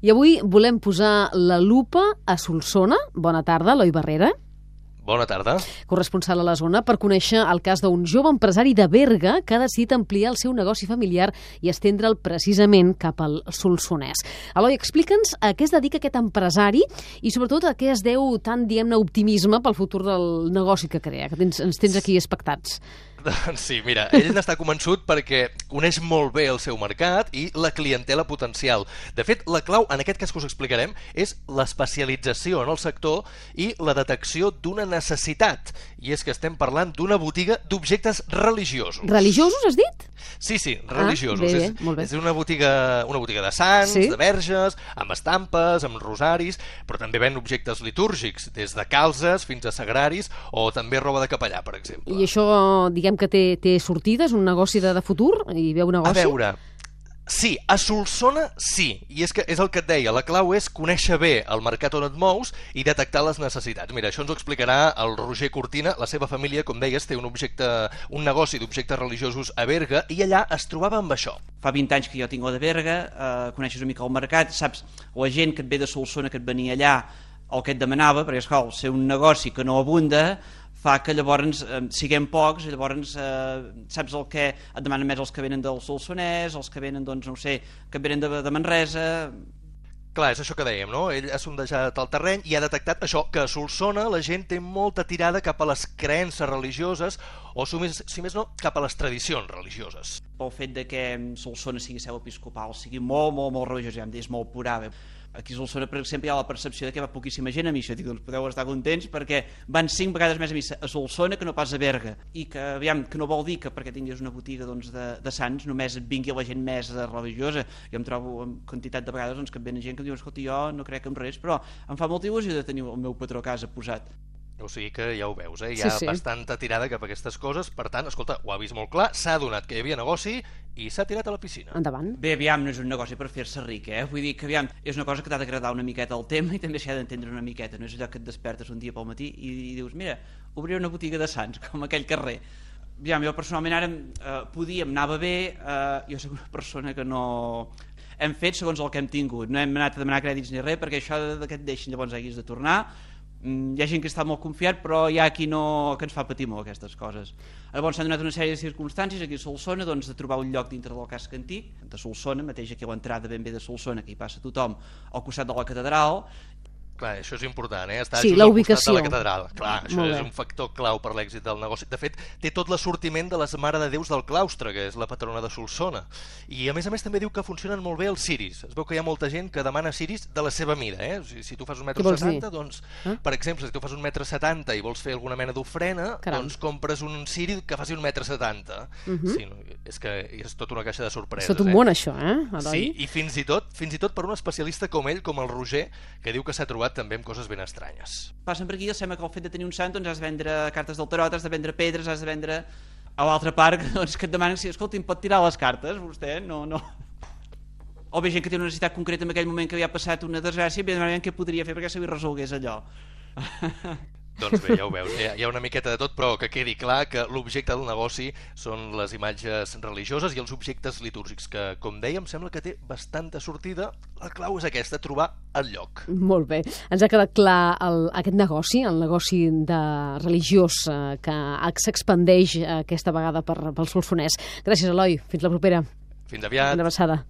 I avui volem posar la lupa a Solsona. Bona tarda, Eloi Barrera. Bona tarda. Corresponsal a la zona per conèixer el cas d'un jove empresari de Berga que ha decidit ampliar el seu negoci familiar i estendre'l precisament cap al Solsonès. Eloi, explica'ns a què es dedica aquest empresari i sobretot a què es deu tant, diguem-ne, optimisme pel futur del negoci que crea, que tens, ens tens aquí expectats. Doncs sí, mira, ell n'està convençut perquè coneix molt bé el seu mercat i la clientela potencial. De fet, la clau, en aquest cas que us explicarem, és l'especialització en el sector i la detecció d'una necessitat. I és que estem parlant d'una botiga d'objectes religiosos. Religiosos, has dit? Sí, sí, religiosos. Ah, bé, és, bé, molt bé. és una botiga, una botiga de sants, Sí. de verges, amb estampes, amb rosaris, però també ven objectes litúrgics, des de calzes fins a sagraris o també roba de capellà, per exemple. I això, diguem que té, té sortida, és un negoci de, de futur? Hi veu A negoci? veure, sí, a Solsona sí, i és que és el que et deia, la clau és conèixer bé el mercat on et mous i detectar les necessitats. Mira, això ens ho explicarà el Roger Cortina, la seva família, com deies, té un objecte, un negoci d'objectes religiosos a Berga i allà es trobava amb això. fa 20 anys que jo tinc de Berga, eh, coneixes una mica el mercat, saps la gent que et ve de Solsona, que et venia allà, el que et demanava, perquè esclar, ser un negoci que no abunda, fa que llavors eh, siguem pocs i llavors eh, saps el que et demanen més els que venen del Solsonès, els que venen, doncs, no sé, que venen de, de Manresa, Clar, és això que dèiem, no? Ell ha sondejat el terreny i ha detectat això, que a Solsona la gent té molta tirada cap a les creences religioses o, si més no, cap a les tradicions religioses. Pel fet de que Solsona sigui seu episcopal, sigui molt, molt, molt religiós, ja em dius, molt purava. Aquí a Solsona, per exemple, hi ha la percepció de que va poquíssima gent a missa. Dic, doncs podeu estar contents perquè van cinc vegades més a missa a Solsona que no pas a Berga. I que, aviam, que no vol dir que perquè tinguis una botiga doncs, de, de sants només vingui la gent més religiosa. Jo em trobo amb quantitat de vegades doncs, que em venen gent que em diu, escolta, jo no crec en res, però em fa molta il·lusió de tenir el meu patró a casa posat. O sigui que ja ho veus, eh? Hi Sí, ha sí. bastanta tirada cap a aquestes coses, per tant, escolta, ho ha vist molt clar, s'ha adonat que hi havia negoci i s'ha tirat a la piscina. Endavant. Bé, aviam, no és un negoci per fer-se ric, eh? Vull dir que, aviam, és una cosa que t'ha d'agradar una miqueta el tema i també s'ha d'entendre una miqueta. No és allò que et despertes un dia pel matí i, i dius, mira, obriré una botiga de sants, com aquell carrer. Aviam, jo personalment ara eh, podia, em anava bé, eh, jo soc una persona que no... Hem fet segons el que hem tingut, no hem anat a demanar crèdits ni res, perquè això de, de que et deixin llavors haguis de tornar, hi ha gent que està molt confiat però hi ha qui no, que ens fa patir molt aquestes coses. Llavors s'han donat una sèrie de circumstàncies aquí a Solsona doncs, de trobar un lloc dintre del casc antic de Solsona, mateix aquí a l'entrada ben bé de Solsona que hi passa tothom al costat de la catedral Clar, això és important, eh? Està Sí, la ubicació. de la catedral. Clar, això és bé. un factor clau per l'èxit del negoci. De fet, té tot l'assortiment de les Mare de Déus del Claustre, que és la patrona de Solsona. I a més a més també diu que funcionen molt bé els ciris. Es veu que hi ha molta gent que demana ciris de la seva mida, eh? O sigui, si tu fas un dir? 70, doncs, Eh? per exemple, si tu fas un metre 70 i vols fer alguna mena d'ofrena, doncs compres un ciri que faci un metre 70. Mhm. sí, no, és que és tota una caixa de sorpreses. És tot un eh? món, això, eh, Eloi? Sí, i fins i tot fins i tot per un especialista com ell, com el Roger, que diu que s'ha trobat també amb coses ben estranyes. passen per aquí i sembla que el fet de tenir un sant doncs has de vendre cartes del tarot, has de vendre pedres, has de vendre a l'altra part doncs, que et demanen si, escolta, pot tirar les cartes, vostè? No, no. O bé gent que té una necessitat concreta en aquell moment que havia passat una desgràcia i demanant què podria fer perquè se li resolgués allò. Doncs bé, ja ho veus, hi ha, hi ha una miqueta de tot, però que quedi clar que l'objecte del negoci són les imatges religioses i els objectes litúrgics, que, com dèiem, sembla que té bastanta sortida. La clau és aquesta, trobar el lloc. Molt bé. Ens ha quedat clar el, aquest negoci, el negoci de religiós eh, que s'expandeix eh, aquesta vegada per, pel Solsonès. Gràcies, Eloi. Fins la propera. Fins aviat. Una abraçada.